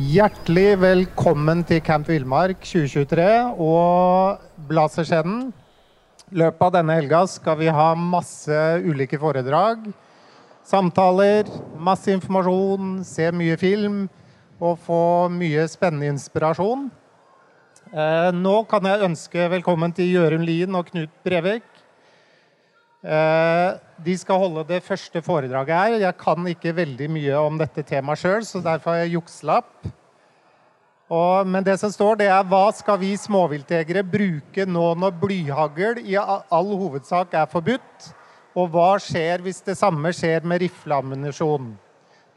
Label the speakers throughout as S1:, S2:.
S1: Hjertelig velkommen til Camp Villmark 2023 og Blazerscenen. I løpet av denne helga skal vi ha masse ulike foredrag, samtaler, masse informasjon, se mye film og få mye spennende inspirasjon. Eh, nå kan jeg ønske velkommen til Jørund Lien og Knut Brevik. Eh, de skal holde det første foredraget her. Jeg kan ikke veldig mye om dette temaet sjøl, så derfor har jeg jukselapp. Og, men det som står, det er hva skal vi småviltjegere bruke nå når blyhagl i all hovedsak er forbudt? Og hva skjer hvis det samme skjer med rifleammunisjon?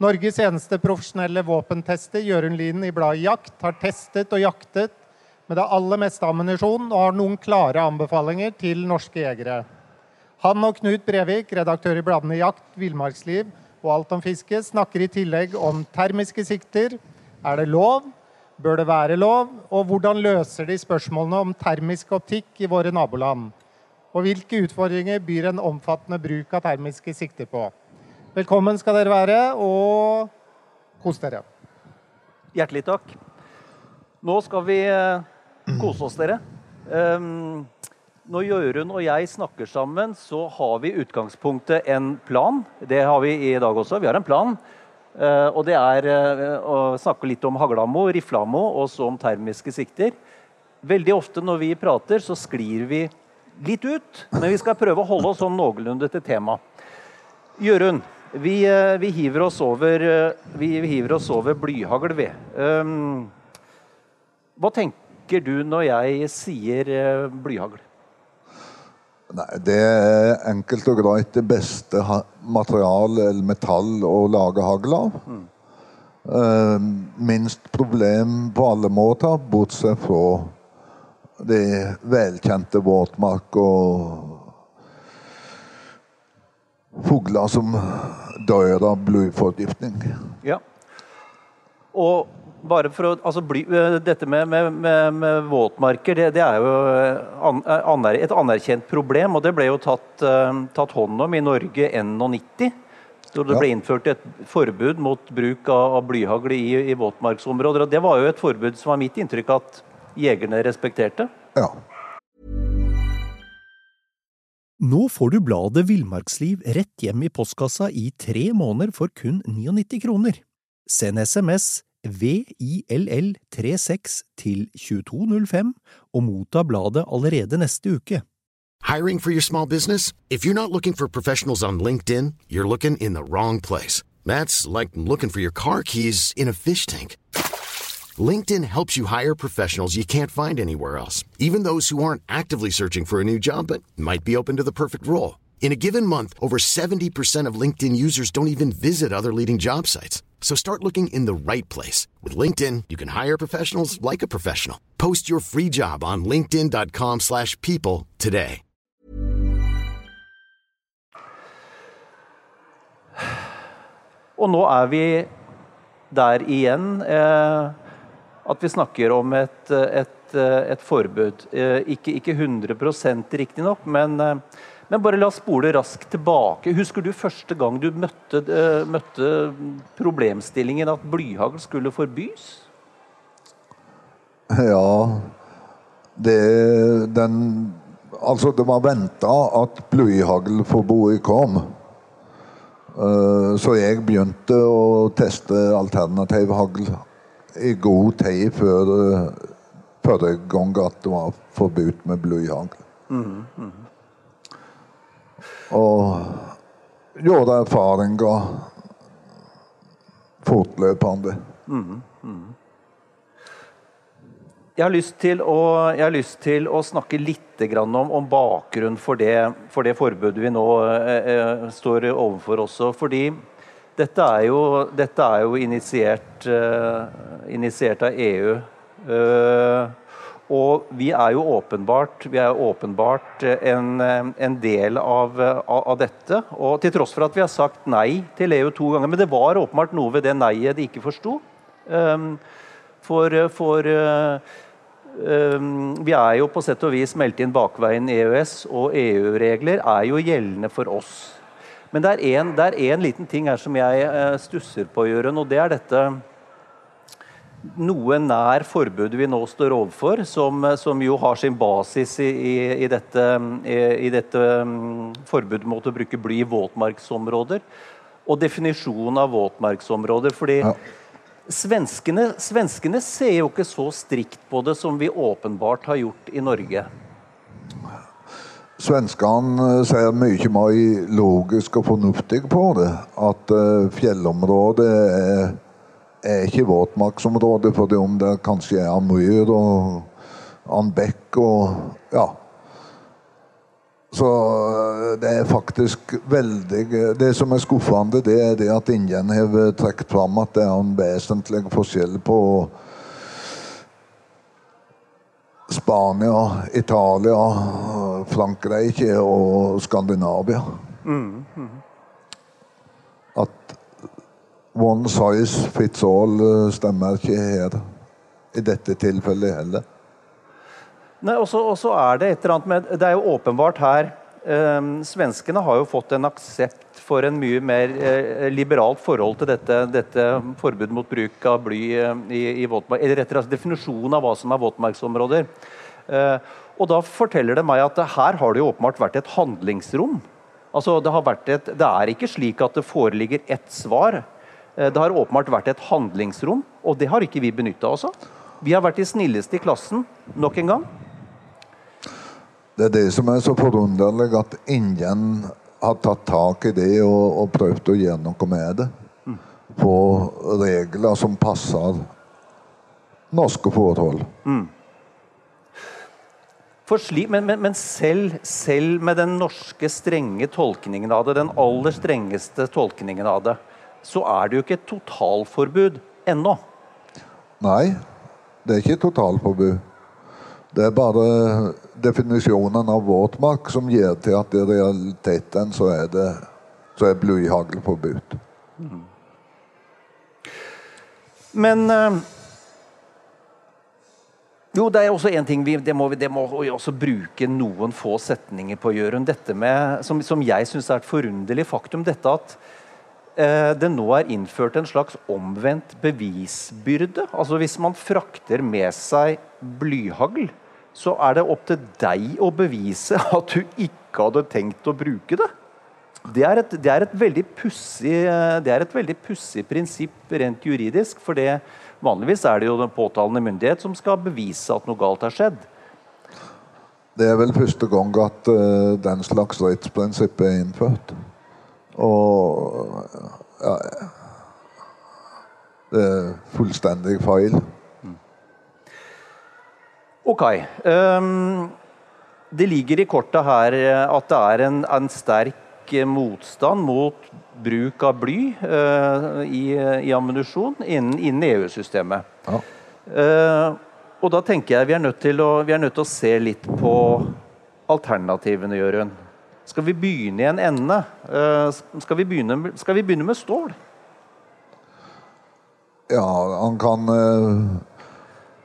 S1: Norges eneste profesjonelle våpentester, Jørund Lien i bladet Jakt, har testet og jaktet med det aller meste ammunisjon og har noen klare anbefalinger til norske jegere. Han og Knut Brevik, redaktør i bladene Jakt, Villmarksliv og Alt om fiske, snakker i tillegg om termiske sikter. Er det lov? Bør det være lov? Og hvordan løser de spørsmålene om termisk optikk i våre naboland? Og hvilke utfordringer byr en omfattende bruk av termiske sikter på? Velkommen skal dere være, og kos dere.
S2: Hjertelig takk. Nå skal vi eh, kose oss, dere. Um, når Jørund og jeg snakker sammen, så har vi utgangspunktet en plan. Det har vi i dag også. Vi har en plan. Uh, og det er uh, å snakke litt om haglammo, riflamo og så om termiske sikter. Veldig ofte når vi prater, så sklir vi litt ut. Men vi skal prøve å holde oss sånn noenlunde til temaet. Jørund, vi, uh, vi, hiver oss over, vi, vi hiver oss over blyhagl, vi. Um, hva tenker du når jeg sier blyhagl?
S3: Nei, Det er enkelt og greit det beste material eller metall å lage hagl av. Mm. Minst problem på alle måter, bortsett fra de velkjente våtmark og fugler som dør av blodforgiftning.
S2: Ja. Og bare for å, altså, bly, eh, dette med, med, med, med våtmarker det, det, er jo an, aner, et anerkjent problem. og Det ble jo tatt, uh, tatt hånd om i Norge N90. Så det ble innført et forbud mot bruk av, av blyhagl i, i, våtmarksområder. og Det var jo et forbud som var mitt inntrykk at jegerne respekterte.
S3: Ja.
S4: Nå får du bladet Villmarksliv rett hjem i postkassa i tre måneder for kun 99 kroner. Send SMS VILL36 til 2205 og motta bladet allerede neste uke.
S5: Hiring for your small business? If you're not looking for professionals on LinkedIn, you're looking in the wrong place. That's like looking for your car keys in a fish tank. LinkedIn helps you hire professionals you can't find anywhere else, even those who aren't actively searching for a new job but might be open to the perfect role. In a given month, over 70% of LinkedIn users don't even visit other leading job sites. So start looking in the right place. With LinkedIn, you can hire professionals like a professional. Post your free job on linkedin.com slash people today.
S2: Og nå er vi der igjen eh, at vi snakker om et, et, et forbud. Eh, ikke, ikke 100 riktignok, men eh, men bare la oss spole raskt tilbake. Husker du første gang du møtte, uh, møtte problemstillingen at blyhagl skulle forbys?
S3: Ja Det den Altså, det var venta at blyhaglforbudet kom. Uh, så jeg begynte å teste alternativ hagl i god tid før forrige gang at det var forbudt med blyhagl. Mm, mm og gjorde erfaringer fortløpende. Mm, mm.
S2: Jeg har, å, har lyst til å snakke litt om, om bakgrunnen for det, for det forbudet vi nå eh, eh, står overfor også. Fordi dette er jo, dette er jo initiert, eh, initiert, av EU. Eh, og vi er jo åpenbart, er åpenbart en, en, del av, av, dette. Og til tross for at vi har sagt nei til EU to ganger. Men det var åpenbart noe ved det nei-et de ikke forsto. Um, for, for um, vi er jo på sett og vis meldt inn bakveien EØS, og EU-regler er jo gjeldende for oss. Men det er en liten ting her som jeg stusser på, Jørund, og det er dette noe nær forbudet vi nå står overfor, som, som jo har sin basis i, i, i dette, i, i dette um, forbudet mot å bruke bly i våtmarksområder. Og definisjonen av våtmarksområder. fordi
S3: Ja.
S2: svenskene, svenskene ser jo ikke så strikt på det som vi åpenbart har gjort i Norge.
S3: Svenskene eh, ser mye mer logisk og fornuftig på det. At fjellområdet er, er ikke våtmarksområde fordi om det kanskje er Amur og en bekk og ja. Så eh, det er faktisk veldig Det som er skuffende, det er det at ingen har trukket fram at det er en vesentlig forskjell på Spania, Italia, Frankrike og Skandinavia. At one size fits all eh, stemmer ikke her. I dette tilfellet heller.
S2: Nei, og så er det et eller annet med Det er jo åpenbart her eh, Svenskene har jo fått en aksept for en mye mer eh, liberalt forhold til dette, dette forbudet mot bruk av bly eh, i, i våtmark Eller rettere sagt definisjonen av hva som er våtmarksområder. Eh, og da forteller det meg at her har det jo åpenbart vært et handlingsrom. Altså, det, har vært et, det er ikke slik at det foreligger ett svar. Eh, Det har åpenbart vært et handlingsrom, og det har ikke vi benytta oss av. Vi har vært de snilleste i klassen nok en gang.
S3: Det er det som er så forunderlig, at ingen har tatt tak i det og, og prøvd å gjøre noe med det. På regler som passer norske forhold.
S2: For Sli, men men, men selv, selv med den norske strenge tolkningen av det, den aller strengeste tolkningen av det, så er det jo ikke et totalforbud ennå.
S3: Nei, det er ikke et totalforbud. Det er bare definisjonen av våtmark som gir til at i realiteten så er det så er blyhagl forbudt.
S2: Men eh, Jo, det er også en ting vi, det må vi det må vi også bruke noen få setninger på, Jørund. Dette med, som, som jeg syns er et forunderlig faktum. Dette at det nå er innført en slags omvendt bevisbyrde. Altså Hvis man frakter med seg blyhagl, så er det opp til deg å bevise at du ikke hadde tenkt å bruke det. Det er et, det er et veldig pussig eh, prinsipp rent juridisk. For det, vanligvis er det jo den påtalende myndighet som skal bevise at noe galt har skjedd.
S3: Det er vel første gang at uh, den slags rettsprinsipp er innført. Og ja, Det er fullstendig feil.
S2: Ok. Um, det ligger i kortet her eh, at det er en, en sterk eh, motstand mot bruk av bly uh, i, i ammunisjon innen, innen EU-systemet.
S3: Ja.
S2: Uh, og da tenker jeg vi er, nødt til å, vi er nødt til å se litt på alternativene, Jørund. Skal vi begynne i en ende? Eh, skal, vi begynne, skal vi begynne med stål?
S3: Ja, han kan eh,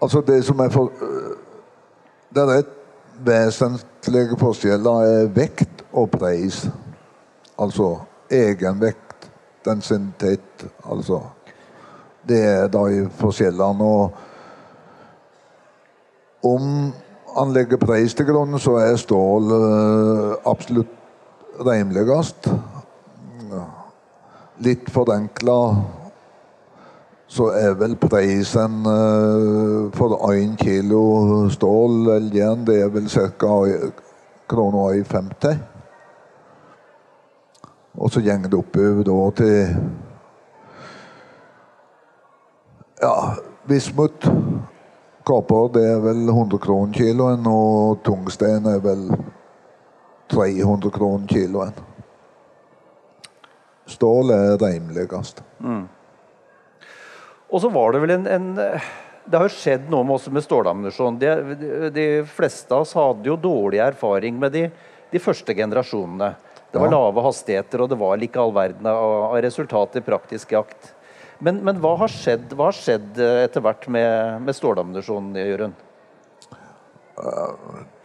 S3: Altså, det som er for eh, Det er et vesentlige forskjeller er vekt og pris. Altså egenvekt, densitet, altså Det er de forskjellene. Og om han legger pris til grunn, så er stål absolutt rimeligst. Litt forenkla så er vel prisen eh, for én kilo stål eller jern det er vel ca. kroner 1,50. Og så går det oppover da til Ja, vismut Kopper det er vel 100 kroner kiloen, og tungsten er vel 300 kroner kiloen. Stål er rimeligst.
S2: Og så var det vel en, en Det har jo skjedd noe med, oss med stålammunisjon. De, de, de fleste av oss hadde jo dårlig erfaring med de, de første generasjonene. Det var
S3: Ja.
S2: lave hastigheter, og det var ikke all verden av, av resultater i praktisk jakt. Men, men hva har skjedd, hva har skjedd eh, etter hvert med, med stålammunisjonen, Jørund?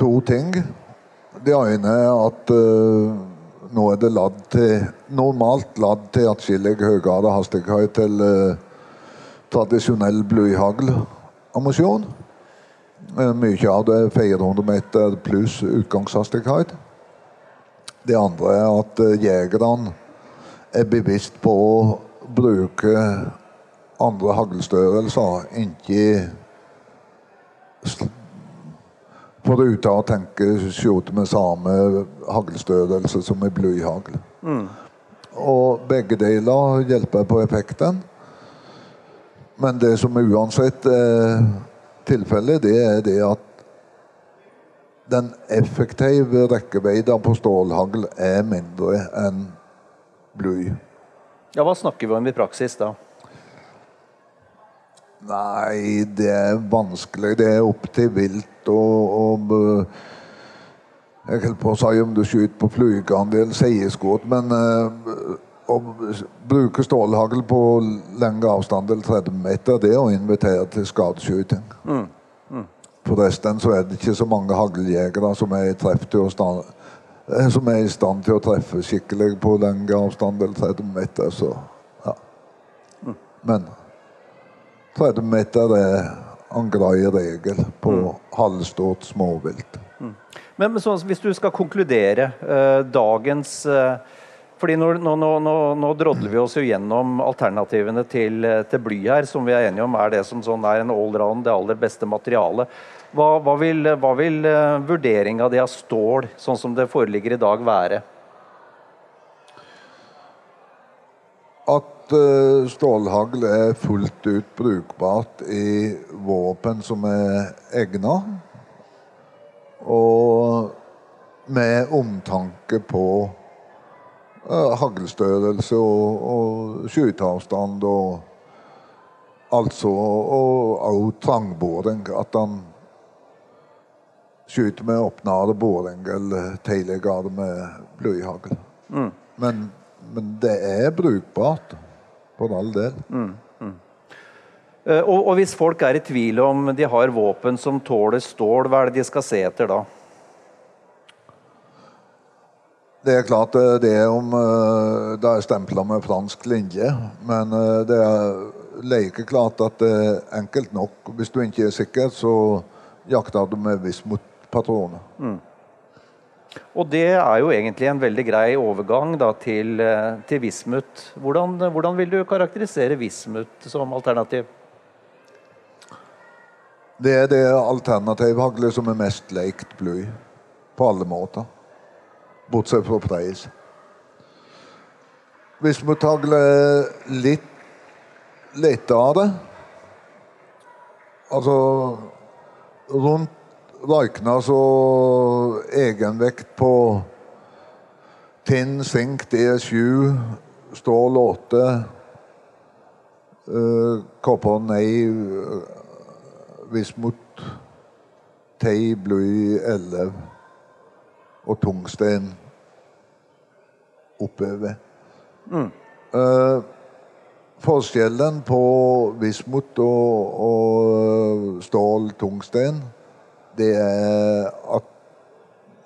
S3: to ting. Det ene er at uh, nå er det ladd til normalt ladd til atskillig høyere hastighet til uh, tradisjonell blyhaglammunisjon. Eh, Mye av det er 400 meter pluss utgangshastighet. Det andre er at jegerne er bevisst på å bruke andre haglstørrelser, sl- Foruten å tenke skjote med samme haglstørrelse som i blyhagl. Og begge deler hjelper på effekten. Men det som uansett er tilfellet, det er det at den effektive rekkevidden på stålhagl er mindre enn bly.
S2: Ja, Hva snakker vi om i praksis da?
S3: Nei, det er vanskelig. Det er opp til vilt og, og eh, Jeg holdt på å si om du skyter på flueandel, eller seieskudd, men eh, å bruke stålhagl på lengre avstand eller 30 meter, det er å invitere til skadeskyting. Forresten så er det ikke så mange haglejegere som er i treff til å sta- eh, som er i stand til å treffe skikkelig på lengre avstand eller 30 meter. Så, ja. Men 30 meter er en grei regel på halvstort småvilt.
S2: Men, men så, hvis du skal konkludere eh, dagens eh, fordi nå, nå, nå, nå, nå drodler vi oss jo gjennom alternativene til, eh, til bly her, som vi er enige om er det som sånn er en allround, det aller beste materialet. Hva, hva vil, hva vil eh, vurderinga di av stål, sånn som det foreligger i dag, være?
S3: At eh, stålhagl er fullt ut brukbart i våpen som er egna, og med omtanke på uh, haglstørrelse og, og skyteavstand og altså og òg trangboring. At han skyter med åpnere boring eller tidligere med blyhagl. Men, men det er brukbart, for all del.
S2: Eh, og, og hvis folk er i tvil om de har våpen som tåler stål, hva er det de skal se etter da?
S3: Det er klart eh, det er om eh, det er stempla med fransk linje, men eh, det er like klart at det er enkelt nok. Hvis du ikke er sikker, så jakter du med vismutpatroner.
S2: Og det er jo egentlig en veldig grei overgang da, til, eh, til vismut. Hvordan, hvordan vil du karakterisere vismut som alternativ?
S3: Det er det alternativhaglet som er mest leikt bly. På alle måter. Bortsett fra pris. Vismuthagl er litt lettere. Altså rundt Røykna så egenvekt på tinn, sink, D7, stål 8, uh, kopper nei, uh, vismut, tei, bly 11 og tungsten oppover. Eh, forskjellen på vismut og, og stål, tungsten, det er at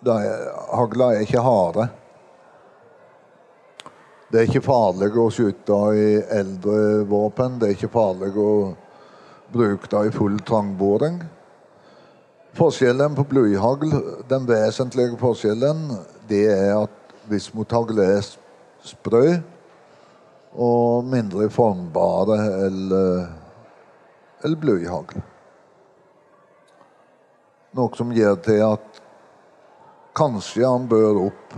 S3: de, hagla er ikke harde. Det er ikke farlig å skyte i eldre våpen. Det er ikke farlig å bruke det i full trangboring. Forskjellen på blyhagl, den vesentlige forskjellen, det er at vismuthagl er sprø og mindre formbare eller, eller blyhagl. Noe som gjør til at kanskje han bør opp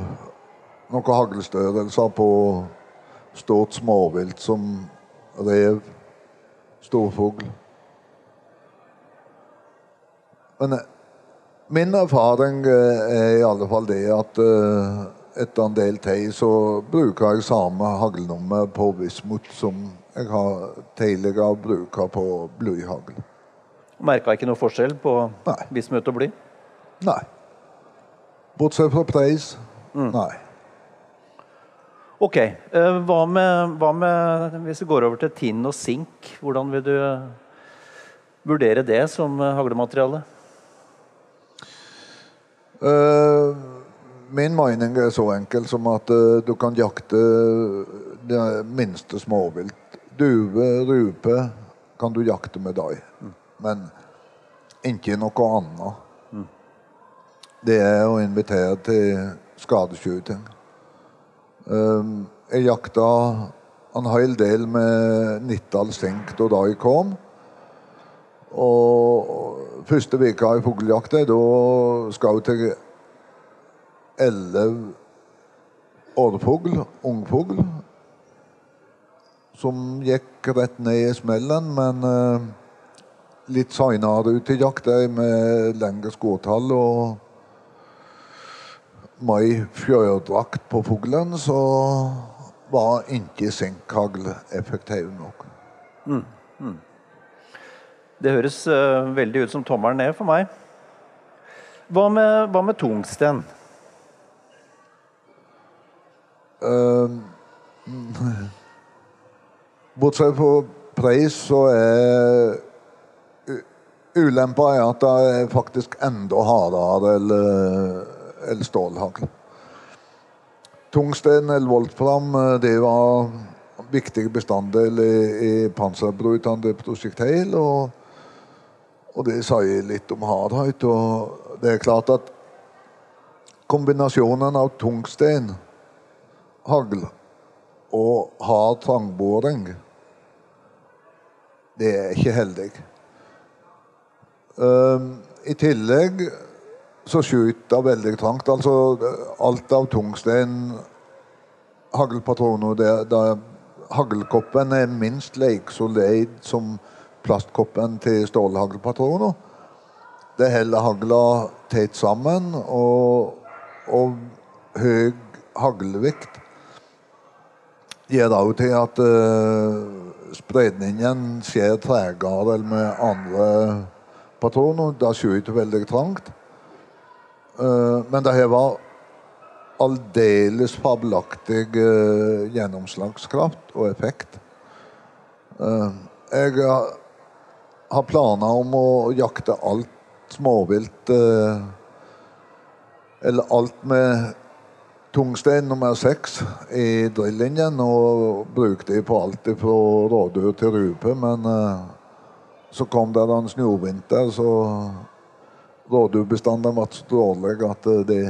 S3: noen haglstørrelser på stort småvilt som rev, storfugl. Men eh, min erfaring eh, er i alle fall det at eh, etter en del tid så bruker jeg samme haglnummer på vismut som jeg har tidligere bruka på blyhagl.
S2: Merka ikke noe forskjell på
S3: Nei.
S2: Bismut og bly?
S3: Nei. Bortsett fra pris. Nei.
S2: Ok, eh, hva med, hva med hvis vi går over til tinn og sink? Hvordan vil du vurdere det som haglemateriale?
S3: Uh, min mening er så enkel som at uh, du kan jakte det minste småvilt. Due, rupe, kan du jakte med dem. Men ikke noe annet. Det er å invitere til skadeskyting. Um, jeg jakta en hel del med Nittdal sink da jeg kom. Og første veka i fuglejakta, da skjøt jeg elleve årfugl, ungfugl, som gikk rett ned i smellen, men uh, litt seinere ut i jakt, med lengre skåtall og mai fjørdrakt på fuglen, så var ikke sinkhagl effektiv nok. Mm. Mm.
S2: Det høres uh, veldig ut som tommelen ned for meg. Hva med, hva med tungsten?
S3: Uh, bortsett fra pris, så er ulempa er at det er faktisk enda hardere eller eller stålhagl. Tungsten eller voltfram det var viktig bestanddel i, i panserbrytende prosjektil. Og, og, det sier litt om hardhet. Og det er klart at kombinasjonen av tungsten, hagl og hard trangboring, det er ikke heldig. Um, I tillegg så skyter veldig trangt. Altså alt av tungsten, haglpatroner det, det, haglkoppen er minst like solid som plastkoppen til stålhaglpatroner. Det holder hagla tett sammen, og, og høy haglvekt gjør òg til at uh, spredningen skjer tregere enn med andre patroner. Det skjøt veldig trangt. Eh, men det her var aldeles fabelaktig uh, gjennomslagskraft og effekt. Uh, jeg har planer om å jakte alt småvilt Eller alt med tungstein nummer seks i drillinjen, og bruke det på alt fra rådyr til rupe. Men så kom det en snøvinter, så rådyrbestanden ble så dårlig at eh, det,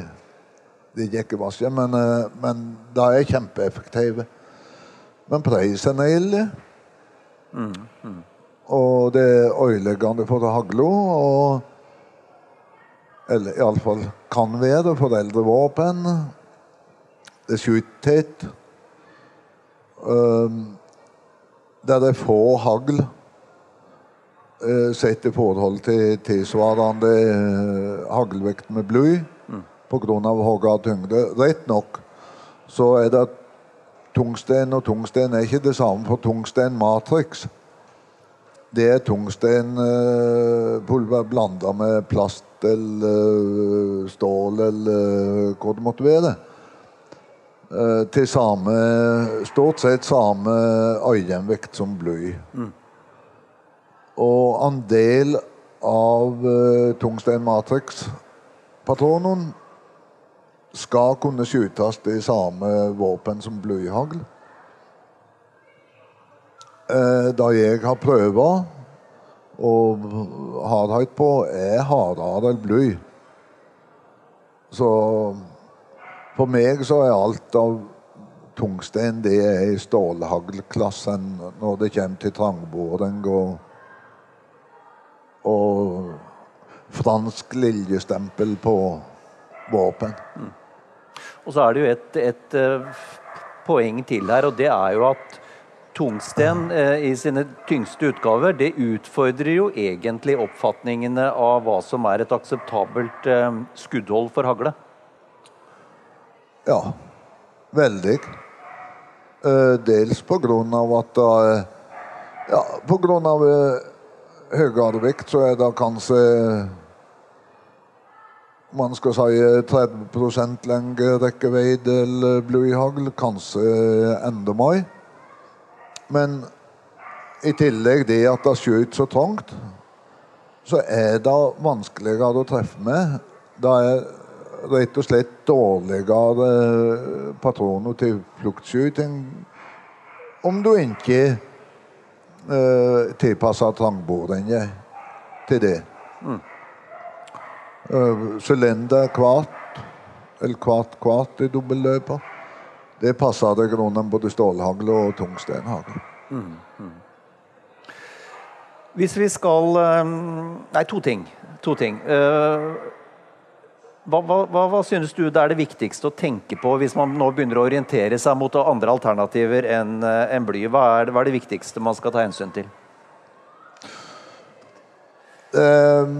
S3: det gikk vasken. Men, eh, men de er kjempeeffektive. Men prisen er ille. Mm, mm. Og det er ødeleggende for hagla. Og Eller iallfall kan være for eldre våpen. Det skyter tett. Um, der det er få hagl sett i forhold til tilsvarende eh, haglvekt med bly mm. pga. hogga tyngde. Rett nok så er det tungsten og tungsten er ikke det samme for tungsten matrix. Det er tungstenpulver eh, blanda med plast eller stål eller hva det måtte være. Til samme, stort sett samme øyenvekt som bly. Mm. Og andel av uh, tungstein matrix-patronen skal kunne skytes i samme våpen som blyhagl. Uh, da jeg har prøva og hardhet på, er hardere enn bly. Så for meg så er alt av tungsten det er i stålhaglklassen når det kommer til trangboring og og fransk liljestempel på våpen. Mm.
S2: Og så er det jo et, et uh, poeng til her, og det er jo at tungsten eh, i sine tyngste utgaver det utfordrer jo egentlig oppfatningene av hva som er et akseptabelt eh, skuddhold for hagle.
S3: Ja, veldig. dels på grunn av at Ja, på grunn av høyere så er det kanskje man skal si 30 lengre rekkeveid eller blyhagl. Kanskje enda mer. Men i tillegg det at det skjøt så trangt, så er det vanskeligere å treffe med. Det er rett og slett dårligere patroner til fluktskyting om du ikke eh, tilpassa trangboringa til det. Eh, Sylinder kvart, eller kvart kvart i dobbeltløper. Det passer det grunnen både stålhagle og tungstenhagl.
S2: Hvis vi skal eh, Nei, to ting. To ting. Eh, Hva, hva, hva, synes du det er det viktigste å tenke på hvis man nå begynner å orientere seg mot andre alternativer enn en bly? Hva er, det, hva er det viktigste man skal ta hensyn til?
S3: Eh,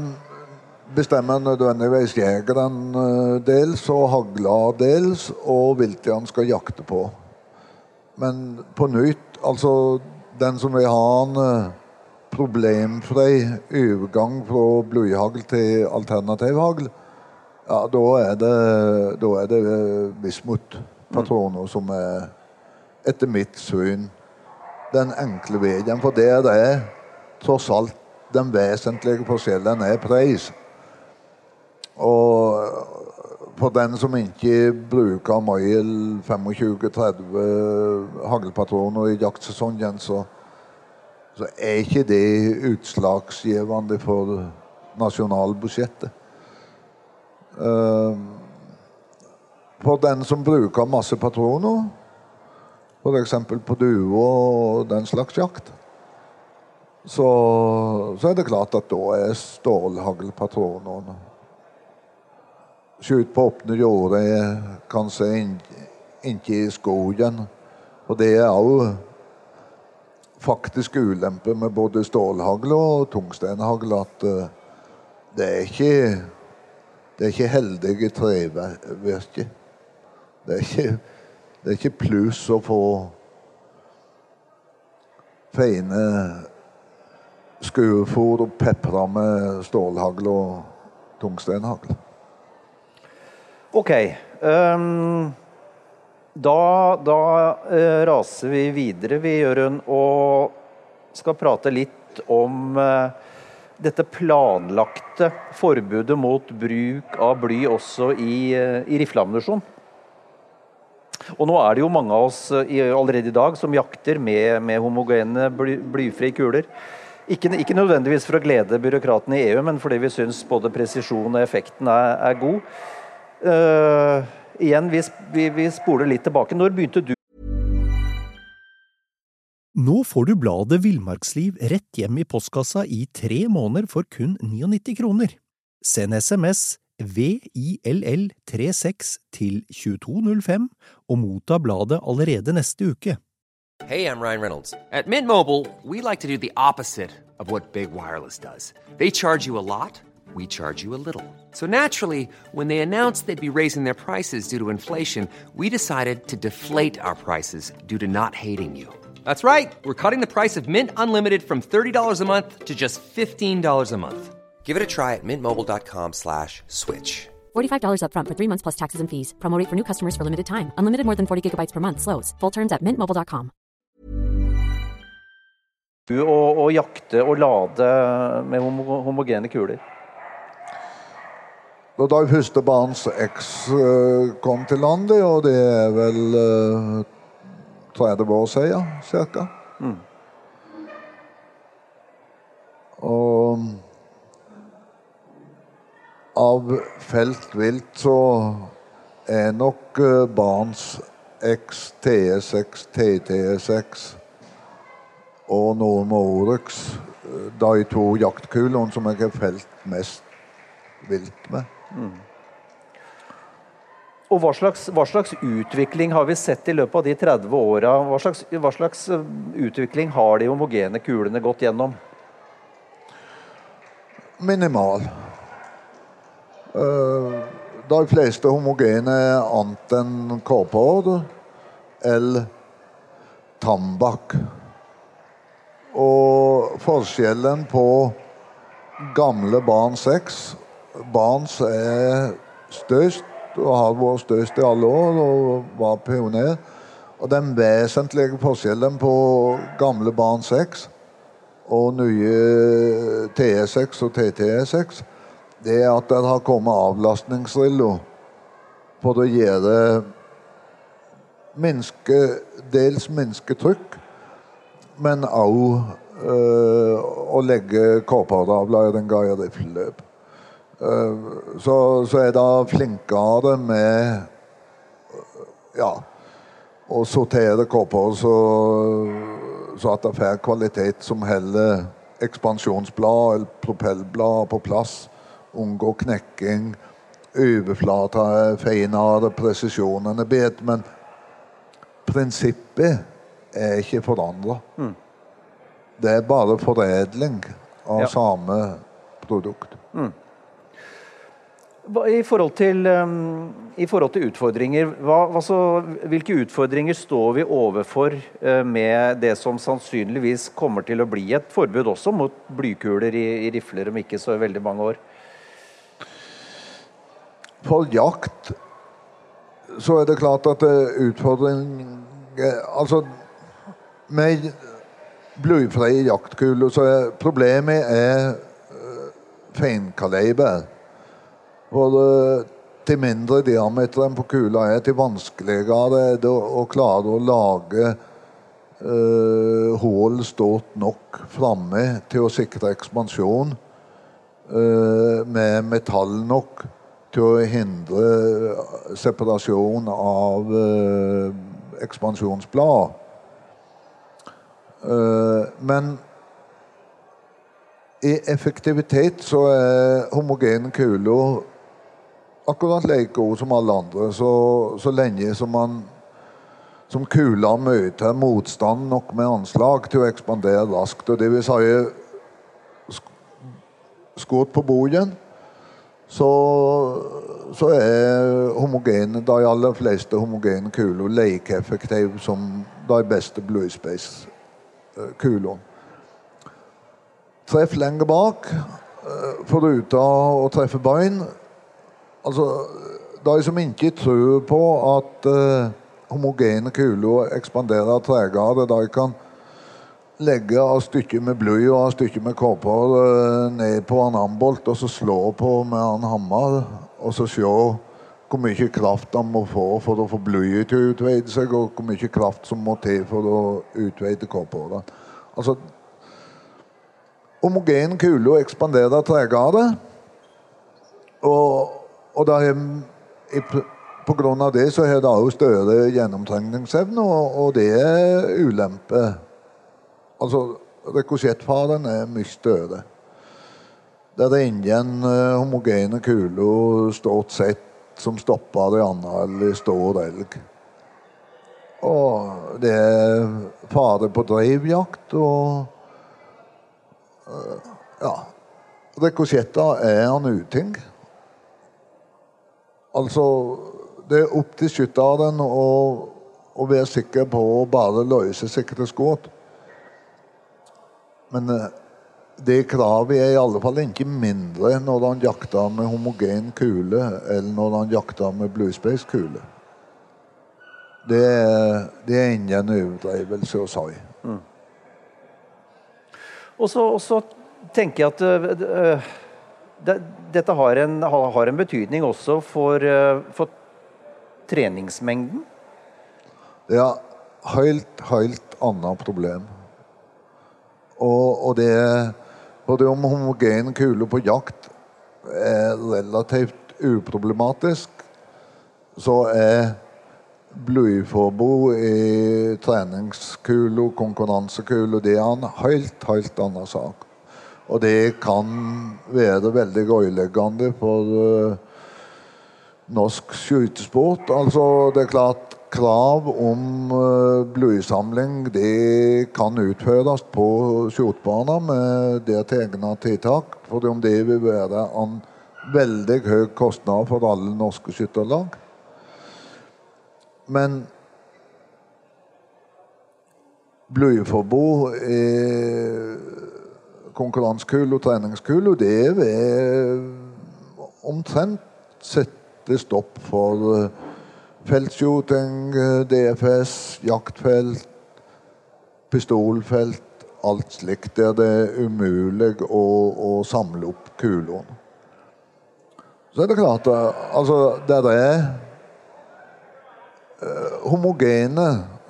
S3: bestemmer nødvendigvis jegeren eh, dels og hagla dels, og viltet han skal jakte på. Men på nytt, altså den som vil ha en eh, problemfri overgang fra blyhagl til alternativhagl, ja, da er det, da er det eh, Bismut-patroner som er, etter mitt syn, den enkle veien. For det er tross alt den vesentlige forskjellen er pris. Og for den som ikke bruker Mail 25-30 haglpatroner i jaktsesongen, så, så er ikke det utslagsgivende for nasjonalbudsjettet. Eh, for den som bruker masse patroner, f.eks. på duer og den slags jakt, så, så er det klart at da er stålhaglpatronene Skyt på åpne jorder, kanskje ikke i skogen. Og det er òg faktisk ulempe med både stålhagl og tungstenhagl at uh, det er ikke det er ikke heldige trevirke. Det er ikke, det er ikke pluss å få fine skuefôr og pepra med stålhagl og tungstenhagl.
S2: Ok. Um, da da uh, raser vi videre, vi, Jørund, og skal prate litt om eh, dette planlagte forbudet mot bruk av bly også i, eh, i rifleammunisjon. Og nå er det jo mange av oss eh, allerede i dag som jakter med, med homogene bly, blyfrie kuler. Ikke, ikke, nødvendigvis for å glede byråkratene i EU, men fordi vi syns både presisjon og effekten er, er god. Uh, igjen, vi, vi, vi spoler litt tilbake. Når begynte du
S4: Nå får du bladet Villmarksliv rett hjem i postkassa i tre måneder for kun 99 kroner. Send SMS VILL36 til 2205 og motta bladet allerede neste uke.
S6: Hey, I'm Ryan Reynolds. At Mint Mobile, we like to do the opposite of Big Wireless does. They charge you a lot, we charge you a little. So naturally, when they announced they'd be raising their prices due to inflation, we decided to deflate our prices due to not hating you. That's right. We're cutting the price of Mint Unlimited from $30 a month to just $15 a month. Give it a try at mintmobile.com slash switch.
S7: $45 upfront for three months plus taxes and fees. Promo rate for new customers for limited time. Unlimited more than 40 gigabytes per month. Slows. Full terms at mintmobile.com.
S2: å, å jakte og lade med homo homogene kuler?
S3: Og da første barns X eh, kom til landet, og det er vel uh, 30 år siden ca.
S2: Mm.
S3: Og av felt vilt så er nok uh, barns X, TS6, TTS6 og Norma Oryx de to jaktkulene som jeg har felt mest vilt med.
S2: Og hva slags, hva slags, utvikling har vi sett i løpet av de 30 åra? Hva, hva slags eh, utvikling har de homogene kulene gått gjennom?
S3: Minimal. Uh, de fleste homogene annet enn kåpehår eller tambakk. Og forskjellen på gamle barn 6 Barns er størst og har vært størst i alle år og var pioner. Og den vesentlige forskjellen på gamle barn 6 og nye TE6 og TTE6, det er at det har kommet avlastningsriller for å gjøre minske, dels minske trykk, men òg øh, å legge kåperavla i den gøye rifleløp. Eh, så, så er det flinkere med ja, å sortere kopper så, så at det får kvalitet som heller ekspansjonsblad eller propellblad på plass. Unngå knekking. Overflata er finere, presisjonen er bedre. Men prinsippet er ikke forandra. Det er bare foredling av
S2: Ja.
S3: samme produkt.
S2: Hva- I forhold til, um, i forhold til utfordringer, hva, altså, hvilke utfordringer står vi overfor eh, med det som sannsynligvis kommer til å bli et forbud også mot blykuler i, i rifler om ikke så veldig mange år?
S3: For jakt så er det klart at er utfordring Altså, med blyfrie jaktkuler så er problemet er eh, feinkaliber. For eh, til mindre diameter enn på kula er, til vanskeligere er det å, klare å lage eh, hull stort nok framme til å sikre ekspansjon uh, med metall nok til å hindre separasjon av uh, ekspansjonsblad. Uh, men i effektivitet så er homogene kuler akkurat like god som alle andre, så, så lenge som man som kula møter motstand nok med anslag til å ekspandere raskt. Og det vil si sk- skudd på bogen, så, så er homogene, de aller fleste homogene kuler like effektive som de beste Blue Space-kulene. Treff lenger bak, eh, foruten å treffe bein. Altså, de som ikke tror på at eh, homogene kuler ekspanderer tregere, de kan legge av stykker med bly og av stykker med kåper eh, ned på en ambolt og så slå på med en hammer, og så se hvor mye kraft han må få for å få blyet til å utvide seg, og hvor mye kraft som må til for å utvide kåpene. Altså, homogen kule ekspanderer tregere, og, og da har på grunn av det så har det også større gjennomtrengningsevne, og, og det er ulempe. Altså, rekosjettfaren er mye større. Det er ingen eh, homogene kuler stort sett som stopper en annen stor elg. Og det er fare på drivjakt og eh, Ja. Rekosjetter er en uting. Altså, det er opp til skytteren å, å være sikker på å bare løse sikre skudd. Men eh, det kravet er i alle fall ikke mindre når han jakter med homogen kule, eller når han jakter med bluespace-kule. Det, det er ingen overdrivelse å si.
S2: Så, og så tenker jeg at øh, øh, dette har en, har en betydning også for, øh, for treningsmengden.
S3: Er helt, helt annet problem. Og, og det Både om homogen kule på jakt er relativt uproblematisk, så er blyforbud i treningskule konkurransekule det er en helt, helt annen sak. Og det kan være veldig ødeleggende for eh, norsk skøytesport. Altså, det er klart krav om uh, blysamling det kan utføres på skjortebaner med dertil egne tiltak. For om det vil være en veldig høy kostnad for alle norske skytterlag. Men blyforbud i konkurransekule og treningskule, det vil omtrent sette stopp for eh, feltshooting, eh, DFS, jaktfelt, pistolfelt, alt slikt der det er umulig å, å samle opp kulene. Så er det klart, eh, altså der er homogene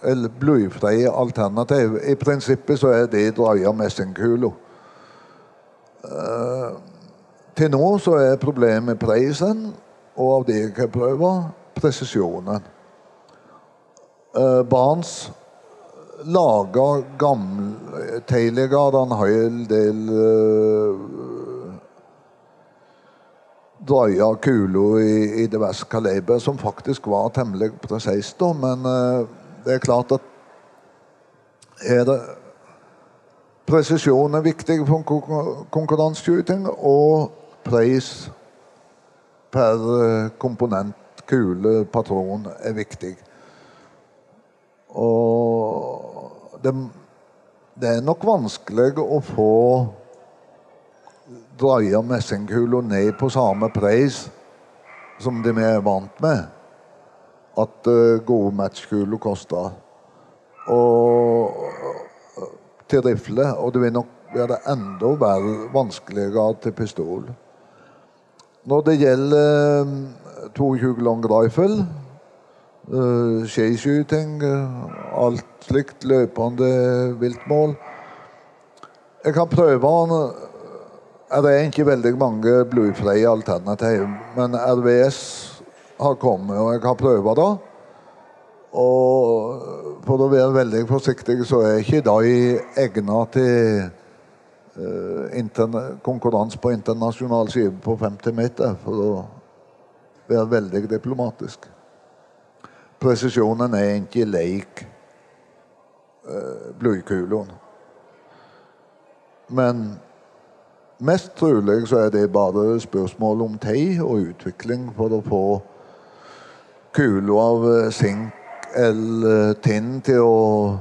S3: eller blyfrie alternativ. I prinsippet så er det drøya messingkuler. Uh, til nå så er problemet prisen, og av det jeg kan prøve, presisjonen. Uh, Barns lager gamle Tidligere en hel del uh, drøye kuler i, i diverse kaliber som faktisk var temmelig presist, men uh, det er klart at er det Presisjon er viktig for konkurranseskyting, og pris per eh, komponent, kule, patron, er viktig. Og det, det er nok vanskelig å få dreie messingkuler ned på samme pris som de vi er vant med at uh, gode matchkuler koster. Og til rifle, og det vil nok være enda vanskeligere til pistol. Når det gjelder uh, 22 long rifle, uh, skiskyting, uh, alt slikt, løpende viltmål Jeg kan prøve Det er ikke veldig mange bluefrie alternativ, men RVS har kommet, og jeg har prøvd det. Og for å være veldig forsiktig, så er ikke de egnet til uh, konkurranse på internasjonal skive på 50 meter, for å være veldig diplomatisk. Presisjonen er ikke lik uh, blykulene. Men mest trolig så er det bare spørsmål om tid og utvikling for å få kuler av eh, sink tinn til å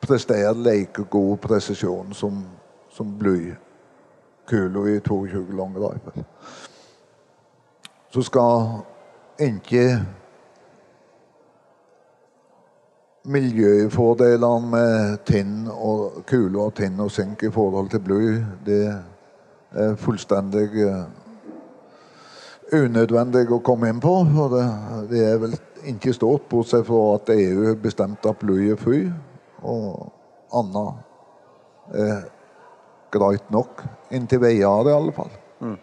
S3: prestere like god presisjon som, som blykula i 22 long rifle. Så skal ikke miljøfordelene med tinn og kuler og tinn og sink i forhold til bly, det er fullstendig eh, unødvendig å komme inn på. for det, det er vel ikke stort, bortsett fra at EU bestemte at bly er fri. Og annet er greit nok. Inntil videre, i alle fall. Mm.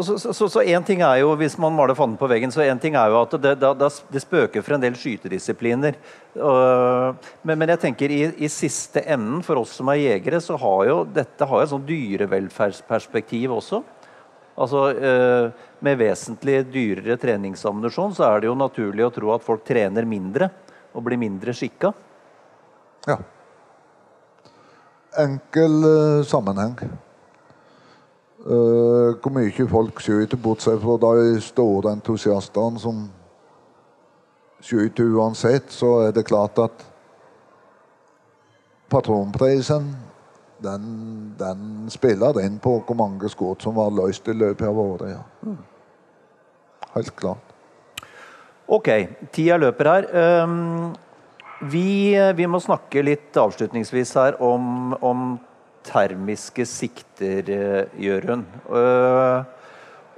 S2: så, så, så, en ting er jo, Hvis man maler fanden på veggen, så en ting er jo at det, det, det spøker for en del skytedisipliner. Uh, men, men, jeg tenker i, i, siste enden, for oss som er jegere, så har jo dette har et sånn dyrevelferdsperspektiv også. Altså, eh, Med vesentlig dyrere treningsammunisjon så er det jo naturlig å tro at folk trener mindre og blir mindre skikka.
S3: Ja. Enkel uh, sammenheng. Uh, hvor mye folk skyter, bortsett fra de store entusiastene som skyter uansett, så er det klart at patronprisen den, den spiller inn på hvor mange skudd som var løst i løpet av året. Ja. Helt klart.
S2: Ok, tida løper her. Um, vi, vi, må snakke litt avslutningsvis her om, om termiske sikter, uh, Jørund. Uh,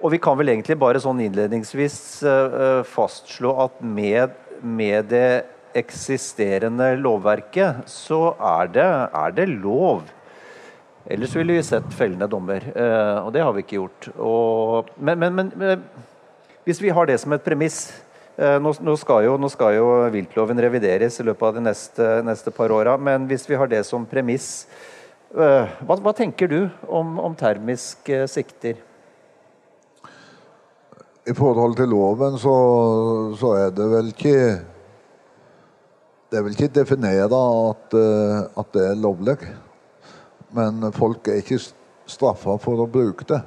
S2: og vi kan vel egentlig bare sånn innledningsvis uh, fastslå at med, med, det eksisterende lovverket, så er det, er det lov Ellers ville vi sett fellende dommer, eh, og det har vi ikke gjort. Og, men, men, men, hvis vi har det som et premiss eh, nå, nå, skal jo, nå, skal jo, viltloven revideres i løpet av de neste, neste par åra, men hvis vi har det som premiss, eh, hva, hva tenker du om, om termiske sikter?
S3: I forhold til loven så, så, er det vel ikke Det er vel ikke definert at, at det er lovlig men folk er ikke straffa for å bruke det.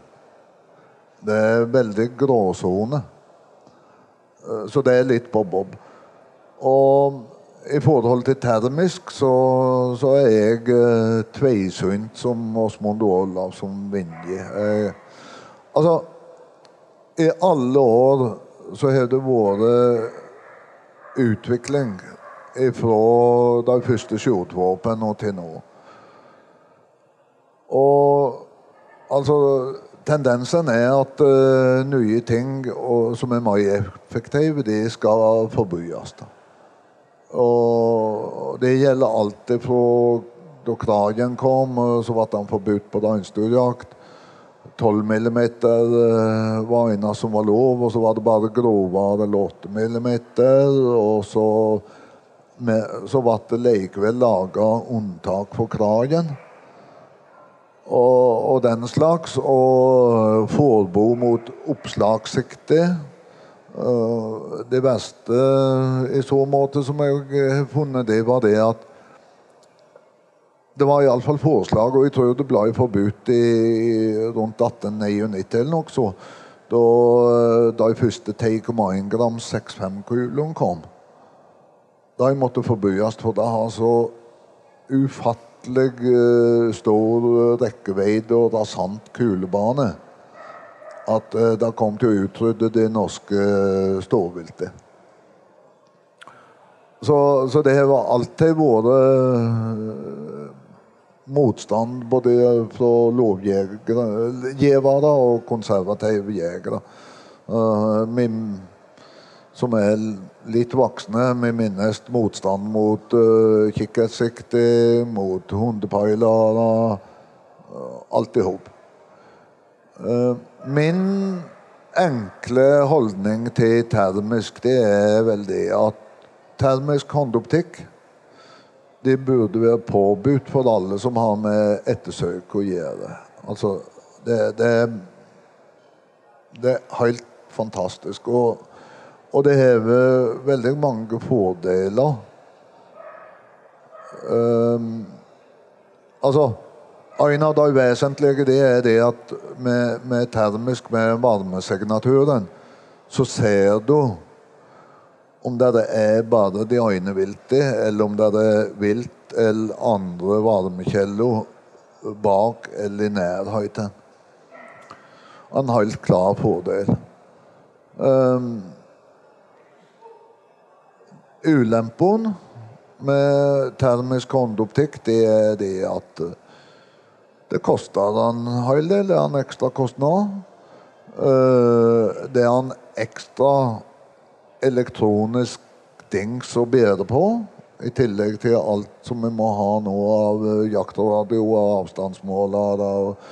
S3: Det er veldig gråsone. Eh, så det er litt bob-bob. Og i forhold til termisk så, så er jeg eh, tveisynt som Åsmund Olav som Vinje. Eh, altså I alle år så har det vært utvikling fra de første skjortvåpnene og til nå. Og altså tendensen er at uh, nye ting og, som er mer effektive, de skal forbys. Og det gjelder alt fra da kragen kom, så ble han forbudt på reinsdyrjakt. 12 mm var en som var lov, og så var det bare grovere 8 mm. Og så, med, så ble det likevel laga unntak for kragen den slags. Og forbud mot oppslagssikte. Det verste i så måte som jeg har funnet, det var det at det var iallfall forslag, og jeg tror det ble forbudt i rundt 1899 eller noe så. Da, da de første 10,1 grams 6,5-kulene kom. De måtte forbys, for det har så ufattelig ufattelig uh, stor rekkevidde og rasant kulebane at uh, det kom til å utrydde det norske storviltet. Så, så, det har alltid vært motstand både fra lovgivere og konservative jegere. Uh, min, som er litt voksne. Vi minnes motstand mot uh, kikkertsikte, mot hundepailer, Uh, alt i hop. Uh, min enkle holdning til termisk det er vel det at termisk håndoptikk det burde være påbudt for alle som har med ettersøk å gjøre. Altså, det, det, det er helt fantastisk. Og og det har veldig mange fordeler. Um, altså En av de vesentlige det er det at med, med termisk, med varmesignaturen, så ser du om det er bare de ene viltet, eller om det er vilt eller andre varmekilder bak eller i nærheten. En helt klar fordel. Um, Ulempen med termisk håndoptikk det er det at eh, det koster en hel del. Det er en ekstra kostnad. Eh, det er en ekstra elektronisk dings å bære på. I tillegg til alt som vi må ha nå av eh, jaktradio og avstandsmåler og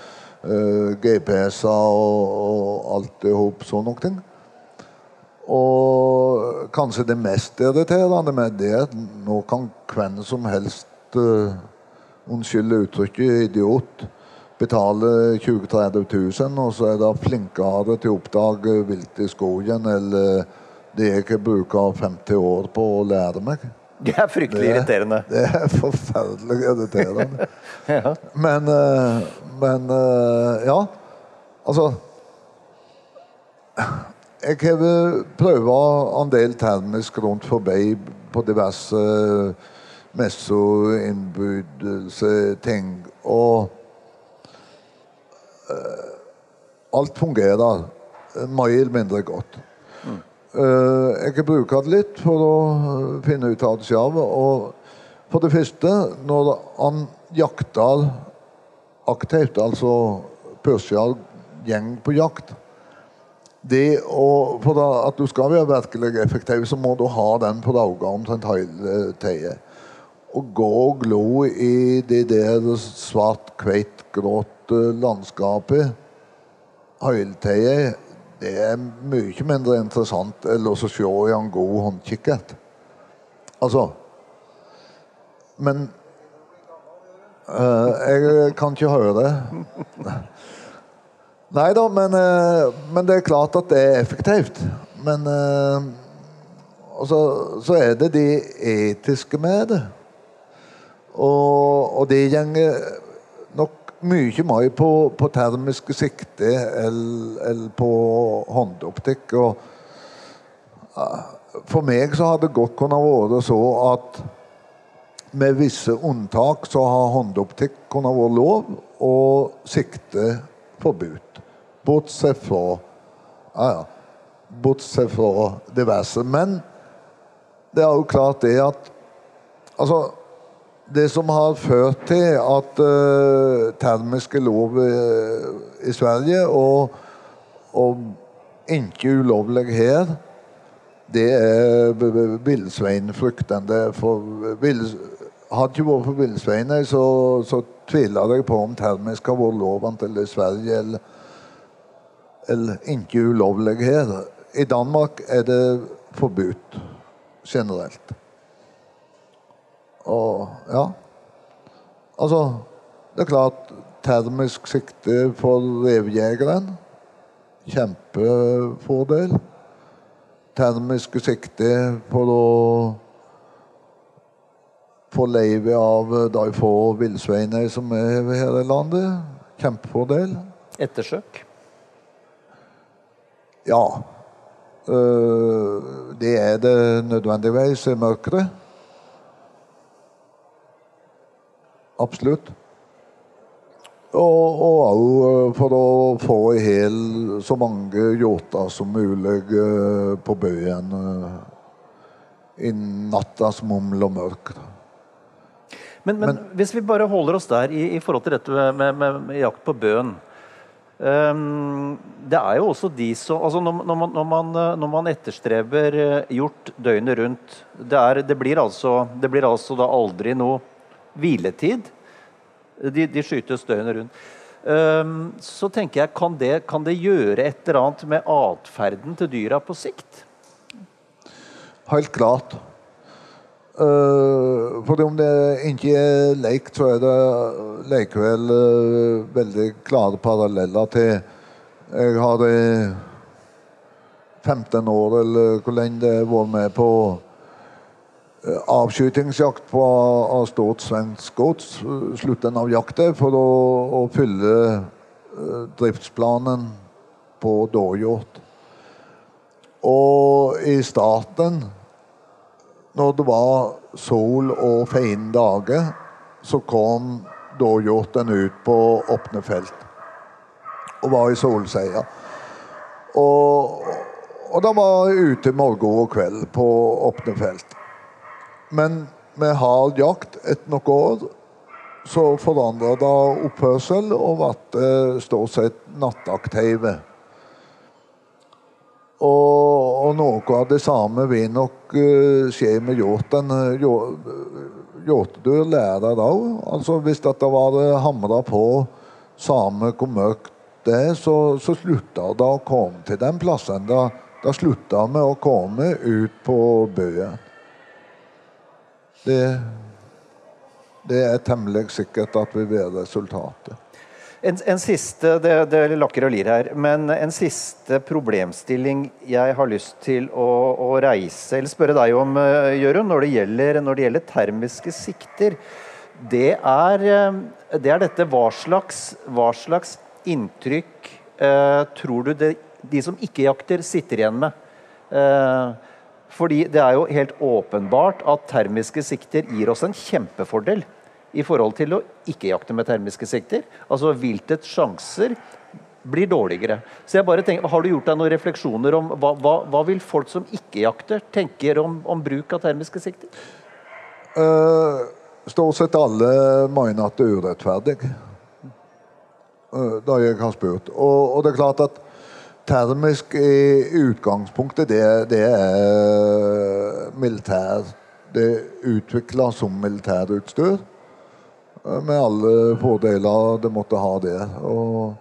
S3: GPS-er og, og alt i hop sånne ting. Og kanskje det mest irriterende med det er at nå kan hvem som helst uh, Unnskyld uttrykket idiot. Betale 20 000-30 000, og så er det flinkere til å oppdage vilt i skogen eller det jeg bruker 50 år på å lære meg.
S2: Det er fryktelig det, irriterende.
S3: Det er forferdelig irriterende. ja. Men, uh, men ja. Altså jeg har prøvd en del termisk rundt forbi på diverse messer, innbydelse, ting. Og uh, alt fungerer mer eller mindre godt. Mm. Jeg har brukt det litt for å finne ut av det selv. Og for det første, når han jakter aktivt, altså Persial gjeng på jakt det å, For at du skal være virkelig effektiv, så må du ha den på øynene omtrent hele tida. Å gå og glo i det der svart-hvitt-grått landskapet hele tida, det er mye mindre interessant enn å se i en god håndkikkert. Altså Men uh, Jeg kan ikke høre det. Nei da, men, eh, men, det er klart at det er effektivt. Men eh, så, så, er det de etiske med det. Og, og det gjenger nok mye mer på, på termiske sikte eller på håndoptikk. Og for meg så har det godt kunnet være så at med visse unntak så har håndoptikk kunnet være lov, og sikte forbudt. Bortsett fra ja, ja, Bortsett fra diverse. Men det er jo klart det at Altså, det som har ført til at uh, termisk er lov uh, i Sverige, og, og ikke ulovlig her, det er villsveinfrykten. Hadde ikke vært for villsveiner, så, så tviler jeg på om termisk har vært lov til i Sverige eller ikke ulovlig her. I Danmark er det forbudt generelt. Og ja. Altså, det er klart termisk sikte for revjegeren. Kjempefordel. Termiske sikte for å få livet av de få villsveinene som er her i landet. Kjempefordel.
S2: Ettersøk?
S3: Ja. Eh, det er det nødvendigvis i mørket. Absolutt. Og òg eh, for å få i hel så mange yachter som mulig eh, på bøyen i natta som muml og mørk.
S2: Men, men, men, hvis vi bare holder oss der i, i forhold til dette med, med, med jakt på bøen. Um, det er jo også de som altså når, man, når, man, når, man, etterstreber gjort døgnet rundt Det, er, det, blir, altså, det blir altså da aldri noe hviletid. De, de skytes døgnet rundt. Um, så tenker jeg, kan det, kan det gjøre et eller annet med atferden til dyra på sikt?
S3: Helt klart. Uh, for om det ikke er leik, så er det likevel uh, veldig klare paralleller til Jeg har i 15 år, eller hvor lenge det har vært med på uh, avskytingsjakt på av stort svensk gods. Eh, slutten av jakta for å, å fylle uh, driftsplanen på dåhjort. Og i starten, når det var sol og fine dager, så kom dåhjorten ut på åpne felt og var i solseier. Og, og de var ute morgen og kveld på åpne felt. Men med hard jakt etter noen år så forandra det oppførsel og ble stort sett nattaktive. Og, og, noe av det samme vil nok uh, skje med hjorten. Hjortedyr lærer òg. Altså, hvis dette var hamra på samme hvor mørkt det er, så, så slutta det å komme til den plassen. Da, da slutta vi å komme ut på bøen. Det, det er temmelig sikkert at vi vil resultatet.
S2: En, en, siste det, det lakker og lir her, men en siste problemstilling jeg har lyst til å, å reise, eller spørre deg om, uh, Jørund, når, når, det gjelder termiske sikter. Det er, uh, det er dette hva slags, hva slags inntrykk eh, tror du det, de som ikke jakter, sitter igjen med? Eh, fordi det er jo helt åpenbart at termiske sikter gir oss en kjempefordel i forhold til å ikke jakte med termiske sikter. Altså viltets sjanser blir dårligere. Så jeg bare tenker, Har du gjort deg noen refleksjoner om hva, hva, hva vil folk som ikke jakter, tenker om, om bruk av termiske sikter?
S3: Uh, stort sett alle mener at det er urettferdig. Uh, da jeg har spurt. Og, og det er klart at termisk i utgangspunktet, det, det er militær. Det er utvikla som militærutstyr. Eh, med alle fordeler det måtte ha det. Og,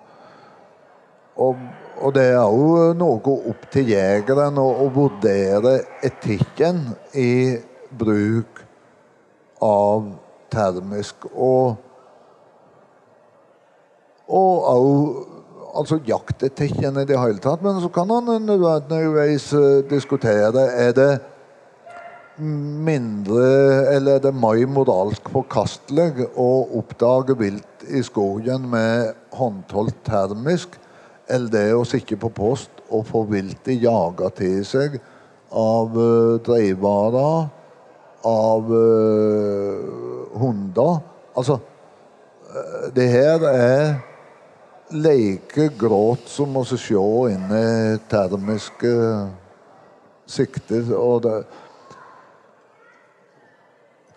S3: og, og det er jo noe opp til jegeren å, å vurdere etikken i bruk av termisk. Og og òg altså jaktetikken i det hele tatt. Men så kan han nødvendigvis uh, diskutere er det mindre Eller er det mer moralsk forkastelig å oppdage vilt i skogen med håndholdt termisk enn det å sitte på post og få viltet jaga til seg av uh, dreivarer, av uh, hunder. Altså, uh, det her er like gråt som å se inn i termiske sikter. Og det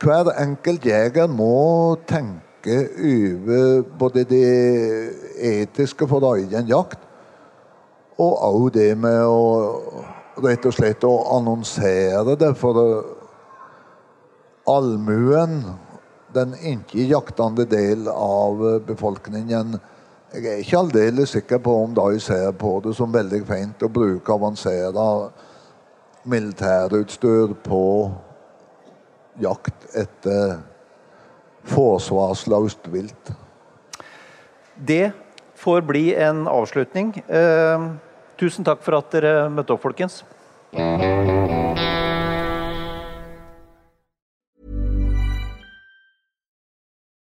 S3: hver enkelt jeger må tenke over både det etiske for egen jakt, og òg det med å rett og slett å annonsere det for allmuen, den ikke jaktende del av befolkningen. Jeg er ikke aldeles sikker på om de ser på det som veldig fint å bruke avansert militærutstyr på jakt etter forsvarsløst vilt.
S2: Det får bli en avslutning. Eh, tusen takk for at dere møtte opp, folkens.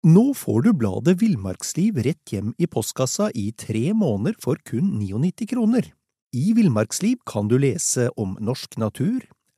S4: Nå får du bladet Villmarksliv rett hjem i postkassa i tre måneder for kun 99 kroner. I Villmarksliv kan du lese om norsk natur,